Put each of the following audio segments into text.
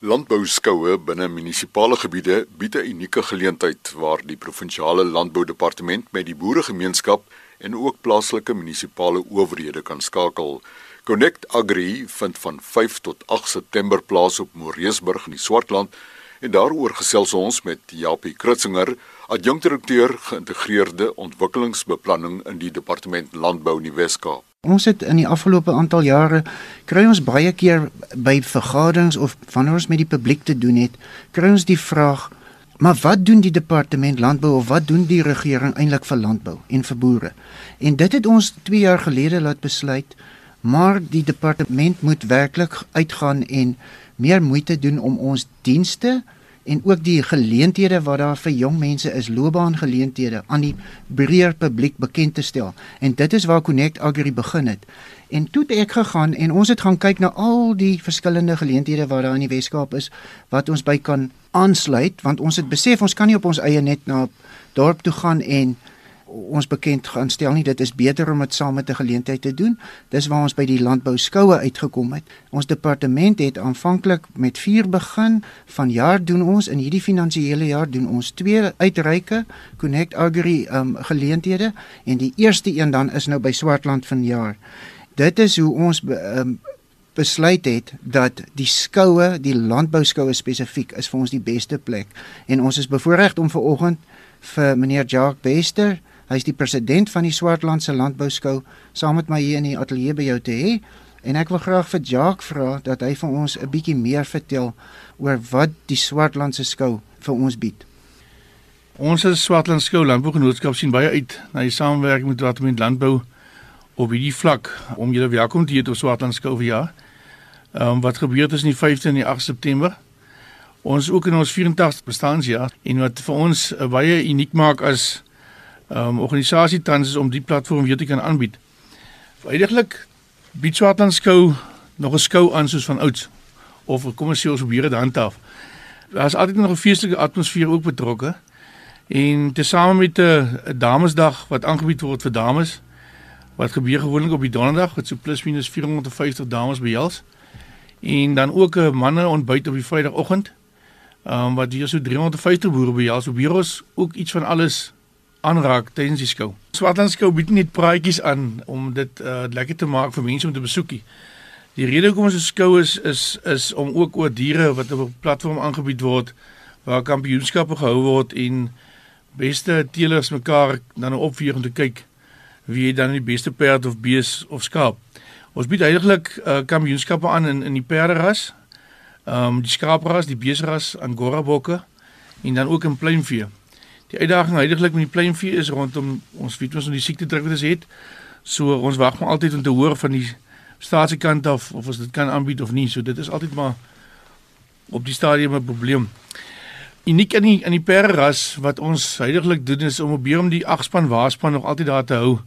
Landbouskoue binne munisipale gebiede bied 'n unieke geleentheid waar die provinsiale landboudepartement met die boeregemeenskap en ook plaaslike munisipale owerhede kan skakel. Connect Agri vind van 5 tot 8 September plaas op Moreesburg in die Swartland en daaroor gesels ons met Japie Kritzinger, adjunkdirekteur geïntegreerde ontwikkelingsbeplanning in die departement landbou in die Wes-Kaap. Ons het in die afgelope aantal jare kry ons baie keer by vergaderings of wanneer ons met die publiek te doen het, kry ons die vraag: "Maar wat doen die departement landbou of wat doen die regering eintlik vir landbou en vir boere?" En dit het ons 2 jaar gelede laat besluit, maar die departement moet werklik uitgaan en meer moeite doen om ons dienste en ook die geleenthede wat daar vir jong mense is, loopbaangeleenthede aan die breër publiek bekend te stel. En dit is waar Connect Agri begin het. En toe het ek gegaan en ons het gaan kyk na al die verskillende geleenthede wat daar in die Weskaap is wat ons by kan aansluit want ons het besef ons kan nie op ons eie net na dorp toe gaan en ons bekend gaan stel nie. Dit is beter om dit saam met 'n geleentheid te doen. Dis waar ons by die landbou skoue uitgekom het. Ons departement het aanvanklik met 4 begin. Van jaar doen ons in hierdie finansiële jaar doen ons twee uitreike connect agri um, geleenthede. En die eerste een dan is nou by swartland vanjaar. Dit is hoe ons um, besluit het dat die skoue die landbou skoue spesifiek is vir ons die beste plek. En ons is bevoorreg om ver oggend vir meneer Jacques Bester Hy is die president van die Swartlandse Landbouskou saam met my hier in die ateljee by jou te hê en ek wil graag vir Jacques vra dat hy vir ons 'n bietjie meer vertel oor wat die Swartlandse skou vir ons bied. Ons as Swartland Skou Landbougenootskap sien baie uit na die samewerking met Departement Landbou op hierdie vlak om julle welkom te heet op Swartland Skou vir jaar. Ehm um, wat gebeur tussen die 5de en die 8 September? Ons ook in ons 84 bestaanjaar en wat vir ons uh, baie uniek maak as um, organisasie tans is om die platform weer te kan aanbied. Vereindelik bied Swartland skou nog 'n skou aan soos van ouds of kom ons sê ons probeer dit handhaaf. Daar's altyd nog 'n feestelike atmosfeer ook betrokke. En tesame met 'n damesdag wat aangebied word vir dames wat gebeur gewoonlik op die donderdag wat so plus minus 450 dames behels. En dan ook 'n manne ontbyt op die Vrydagoggend. Ehm um, wat hier so 350 boere behels. So hier is ook iets van alles aanraak tydens die skou. Swartland skou bied net praatjies aan om dit uh, lekker te maak vir mense om te besoekie. Die rede hoekom ons 'n skou is is is om ook oor diere wat op 'n platform aangebied word waar kampioenskappe gehou word en beste teelers mekaar dan opvier om te kyk wie dan die beste perd of bees of skaap. Ons bied eintlik uh, kampioenskappe aan in in die perderas. Ehm um, die skaapras, die beesras, angora bokke en dan ook in pluimvee. Die uitdaging heidaglik met die pluimvee is rondom ons weet ons om die siekte druk wat ons het. So ons wag maar altyd om te hoor van die staatse kant af of ons dit kan aanbied of nie. So dit is altyd maar op die stadium 'n probleem. Uniek in die in die perras wat ons heidaglik doen is om probeer om die agspan waarspan nog altyd daar te hou.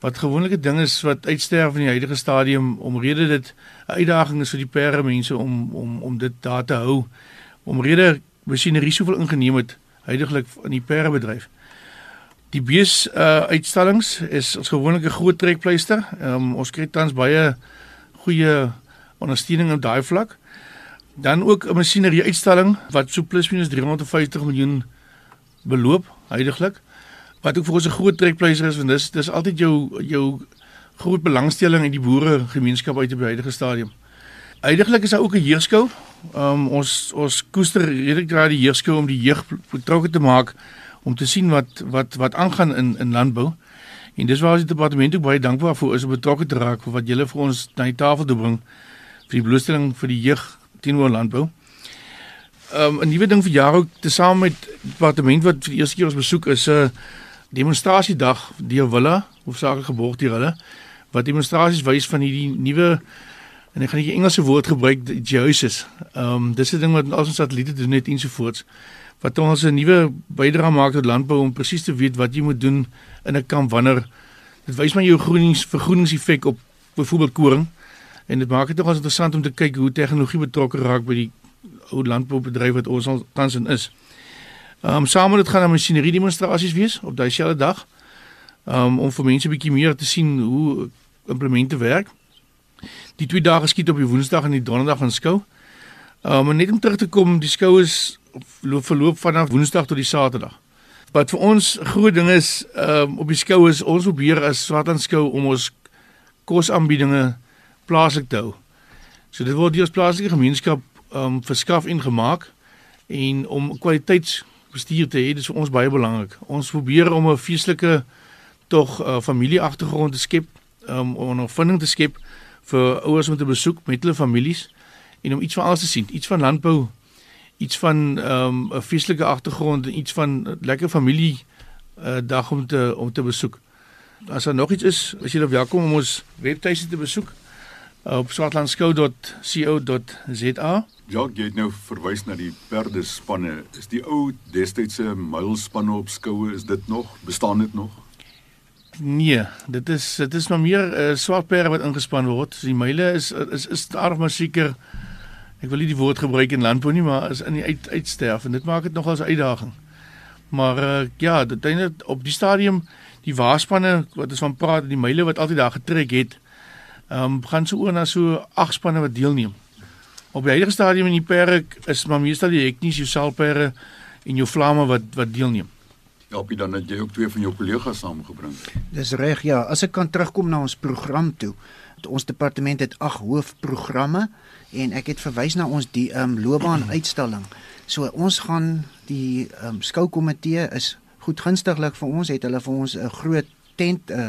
Wat gewoonlike ding is wat uitsterf in die huidige stadium omrede dit 'n uitdaging is vir die perre mense om om om dit daar te hou. Omrede masjinerie soveel ingeneem het heidaglik in die perebedryf. Die bees uh uitstallings is ons gewoonlik 'n groot trekpleister. Um, ons kry tans baie goeie ondersteuning op daai vlak. Dan ook 'n masjinerie uitstalling wat so plus minus 350 miljoen beloop heidaglik. Wat ook vir ons 'n groot trekpleister is want dis dis altyd jou jou groot belangstelling in die boere gemeenskap uit op die huidige stadium. Uiteindelik is daar ook 'n jeugskou. Um, ons ons koester redelik graag die jeugskou om die jeug betrokke te maak om te sien wat wat wat aangaan in in landbou. En dis waar ons die departement ook baie dankbaar vir is om betrokke te raak vir wat julle vir ons na die tafel toe bring vir die blootstelling vir die jeug teenoor landbou. Um 'n nuwe ding vir jaar ook tesame met die departement wat vir die eerste keer ons besoek is 'n demonstrasiedag deur Willa, hoofsaaklik geborg deur hulle wat demonstrasies wys van hierdie nuwe en ek gaan die Engelse woord gebruik Jesus. Ehm um, dis 'n ding wat ons satelliete doen net ensovoorts wat ons 'n nuwe bydrae maak tot landbou om presies te weet wat jy moet doen in 'n kamp wanneer dit wys maar jou groenings vergroeningseffek op byvoorbeeld koring en dit maak dit nogals interessant om te kyk hoe tegnologie betrokke raak by die ou landboubedryf wat ons al tans in is. Ehm um, saam met dit gaan 'n masjinerie demonstrasies wees op daai selfde dag. Ehm um, om vir mense 'n bietjie meer te sien hoe implemente werk. Die twee dae geskied op die Woensdag en die Donderdag van skou. Um net om terug te kom, die skou is loop verloop vanaf Woensdag tot die Saterdag. Wat vir ons groot ding is, um op die skou is ons probeer as Swartland skou om ons kosaanbiedinge plaaslik te hou. So dit word deur ons plaaslike gemeenskap um verskaf en gemaak en om kwaliteitsbestuur te hê, dis vir ons baie belangrik. Ons probeer om 'n feestelike tog uh, familieagtergrond te skep, um, om 'n ondervinding te skep vir ouers om te besoek met hulle families en om iets van alles te sien, iets van landbou, iets van ehm, 'n um, feestelike agtergrond en iets van lekker familie uh, dag om te om te besoek. As daar nog iets is, as jy welkom om ons webtuiste te besoek op swartlandskou.co.za. Ja, jy het nou verwys na die perdespanne. Is die ou destydse muilspanne op skoue is dit nog? Bestaan dit nog? Nee, dit is dit is maar meer 'n uh, eh, swart perde wat ingespan word. Die muile is is is aardig maar seker ek wil nie die woord gebruik in landbou nie, maar is in die uit, uitsterf en dit maak dit nogal 'n uitdaging. Maar uh, ja, dit eintlik op die stadium die waarspanne wat ons van praat, die muile wat altyd daar getrek het, ehm um, gaan so oor na so agt spanne wat deelneem. Op die huidige stadium in die perk is maar meestal die hekties, jou salpere en jou vlamme wat wat deelneem. Help jy dan dat jy ook twee van jou kollegas saamgebring? Dis reg ja, as ek kan terugkom na ons program toe. Ons departement het ag hoofprogramme en ek het verwys na ons die ehm um, loopbaan uitstalling. So ons gaan die ehm um, skoukomitee is goed gunstiglik vir ons het hulle vir ons 'n groot tent uh,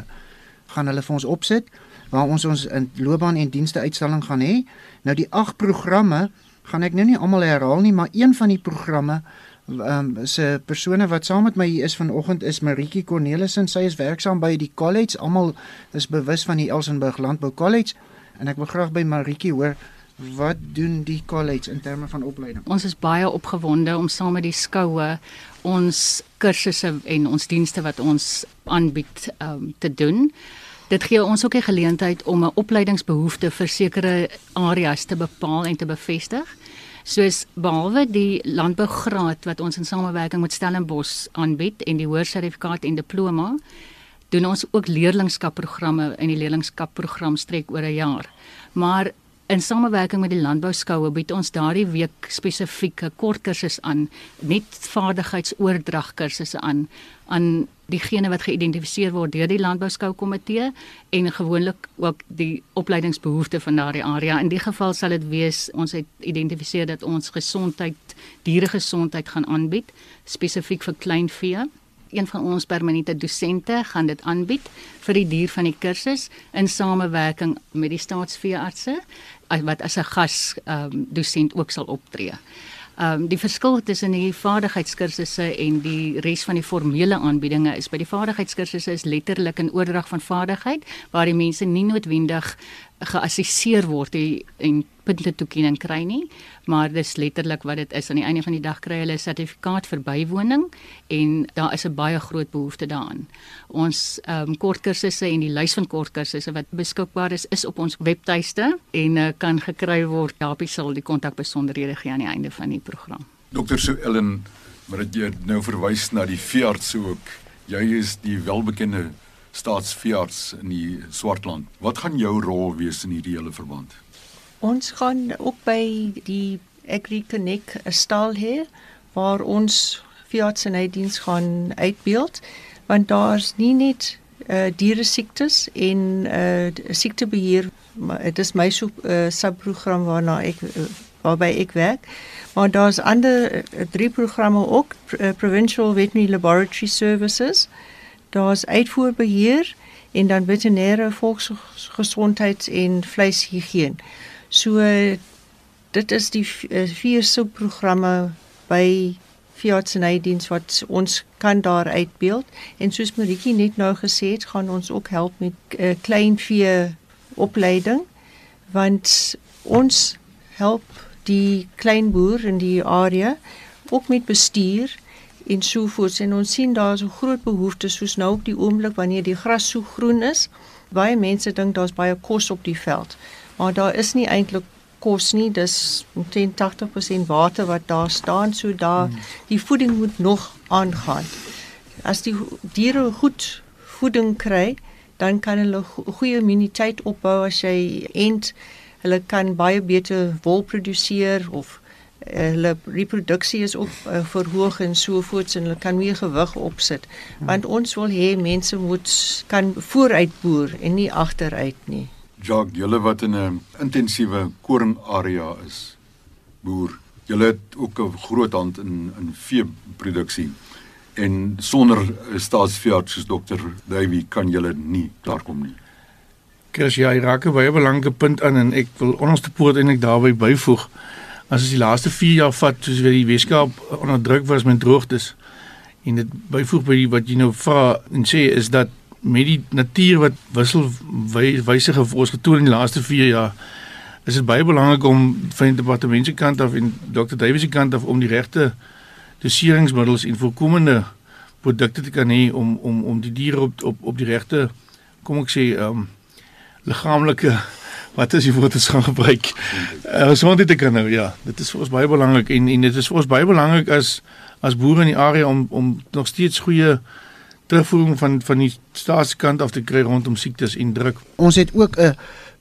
gaan hulle vir ons opsit waar ons ons in loopbaan en dienste uitstalling gaan hê. Nou die ag programme gaan ek nou nie almal herhaal nie, maar een van die programme ehm um, se persone wat saam met my hier is vanoggend is Maritjie Cornelissen. Sy is werksaam by die college. Almal is bewus van die Elsenburg Landbou College en ek wil graag by Maritjie hoor wat doen die college in terme van opleiding. Ons is baie opgewonde om saam met die skoue ons kursusse en ons dienste wat ons aanbied um, te doen. Dit gee ons ook 'n geleentheid om 'n opleidingsbehoefte vir sekere areas te bepaal en te bevestig soos behalwe die landbougraad wat ons in samewerking met Stellenbosch aanbied en die hoër sertifikaat en diploma doen ons ook leerlingskapprogramme in die leerlingskapprogram strek oor 'n jaar. Maar in samewerking met die landbouskoue bied ons daardie week spesifieke kort kursusse aan, net vaardigheidsoordrag kursusse aan aan diegene wat geïdentifiseer word deur die landbouskou komitee en gewoonlik ook die opleidingsbehoeftes van daardie area. In die geval sal dit wees ons het identifiseer dat ons gesondheid, dieregesondheid gaan aanbied spesifiek vir kleinvee. Een van ons permanente dosente gaan dit aanbied vir die dier van die kursus in samewerking met die staatsveeartse wat as 'n gas um, dosent ook sal optree. Ehm um, die verskil tussen die vaardigheidskursusse en die res van die formele aanbiedinge is by die vaardigheidskursusse is letterlik 'n oordrag van vaardigheid waar die mense nie noodwendig geassesseer word en punte toekenning kry nie, maar dis letterlik wat dit is aan die einde van die dag kry hulle 'n sertifikaat vir bywoning en daar is 'n baie groot behoefte daaraan. Ons ehm um, kortkursusse en die lys van kortkursusse wat beskikbaar is is op ons webtuiste en uh, kan gekry word. Jaapie sal die kontakbesonderhede gee aan die einde van die program. Dr. Sue Ellen, maar dit nou verwys na die veearts ook. Jy is die welbekende staatsveearts in die Swartland. Wat gaan jou rol wees in hierdie hele verband? Ons gaan ook by die Agri Connect stal hê waar ons veeartsenydiens gaan uitbeeld want daar's nie net uh, diere siektes en uh, siektebeheer maar dit is my so uh, subprogram waarna ek uh, waarby ek werk maar daar's ander uh, drie programme ook uh, provincial veterinary laboratory services daar's uitvoerbeheer en dan veterinêre volksgesondheid en vleishigiëne. So dit is die eh, vier subprogramme by Fiatsenaidiens wat ons kan daar uitbeeld en soos Maritjie net nou gesê het, gaan ons ook help met uh, kleinvee opleiding want ons help die kleinboer in die area ook met bestuur en so voort. En ons sien daar is 'n groot behoefte soos nou op die oomblik wanneer die gras so groen is. Baie mense dink daar's baie kos op die veld maar daar is nie eintlik kos nie. Dis omtrent 80% water wat daar staan so daar hmm. die voeding moet nog aangaan. As die diere goed voeding kry dan kan hulle goeie immuniteit opbou. As jy ent Hulle kan baie beter wol produseer of hulle reproduksie is ook uh, verhoog en so voort en hulle kan meer gewig opsit. Want ons wil hê mense moet kan vooruit boer en nie agteruit nie. Jacques, julle wat in 'n intensiewe koringarea is, boer, julle het ook 'n groot hand in in veeproduksie en sonder staatsveearts soos dokter Davey kan julle nie klaarkom nie. Chris, ja, jy raak 'n baie belangrike punt aan en ek wil onderste poort eintlik daarby byvoeg. As ons die laaste 4 jaar vat, soos wat die Weskaap onder druk was met droogtes en dit byvoeg by wat jy nou vra en sê is dat met die natuur wat wissel wysige vir ons getoon in die laaste 4 jaar is dit baie belangrik om van die departement se kant af en Dr. Davies se kant af om die regte doseringsmiddels en voorkomende produkte te kan hê om om om die diere op op op die regte kom ek sê ehm um, liggaamlike wat die woord wat ons gaan gebruik? Uh, gesondheid te kan nou ja, dit is vir ons baie belangrik en en dit is vir ons baie belangrik as as boere in die area om om nog steeds goeie terugvoering van van die staatskant af te kry rondom siektes en druk. Ons het ook 'n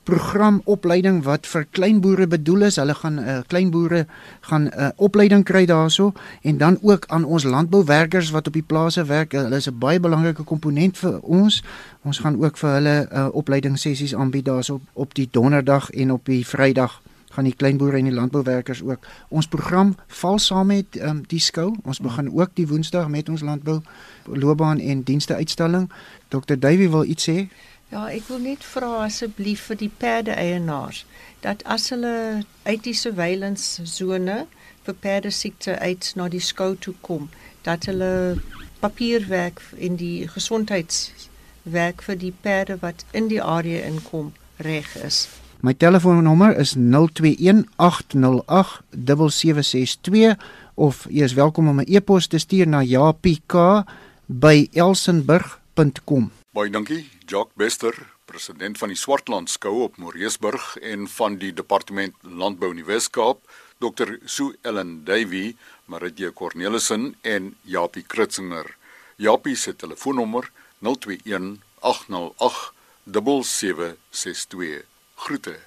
programopleiding wat vir kleinboere bedoel is. Hulle gaan uh, kleinboere gaan 'n uh, opleiding kry daarso en dan ook aan ons landbouwerkers wat op die plase werk. Hulle is 'n baie belangrike komponent vir ons. Ons gaan ook vir hulle uh, opleidingssessies aanbied daarso op, op die donderdag en op die Vrydag gaan die kleinboere en die landbouwerkers ook. Ons program val saam met um, die skou. Ons begin ook die Woensdag met ons landbou loopbaan en dienste uitstalling. Dr. Davey wil iets sê. Ja, ek wil net vra asseblief vir die perde eienaars dat as hulle uit die surveillance sone vir perde siekte uit na die skou toe kom, dat hulle papierwerk in die gesondheidswerk vir die perde wat in die area inkom reg is. My telefoonnommer is 0218087762 of jy is welkom om 'n e-pos te stuur na japk@elsenburg.com. Baie dankie, Jacques Bester, president van die Swartland skou op Moreesburg en van die departement landbou in die Wes-Kaap, Dr. Sue Ellen Davey, Maritje Cornelissen en Japie Kritzinger. Japie se telefoonnommer 021 808 7762. Groete.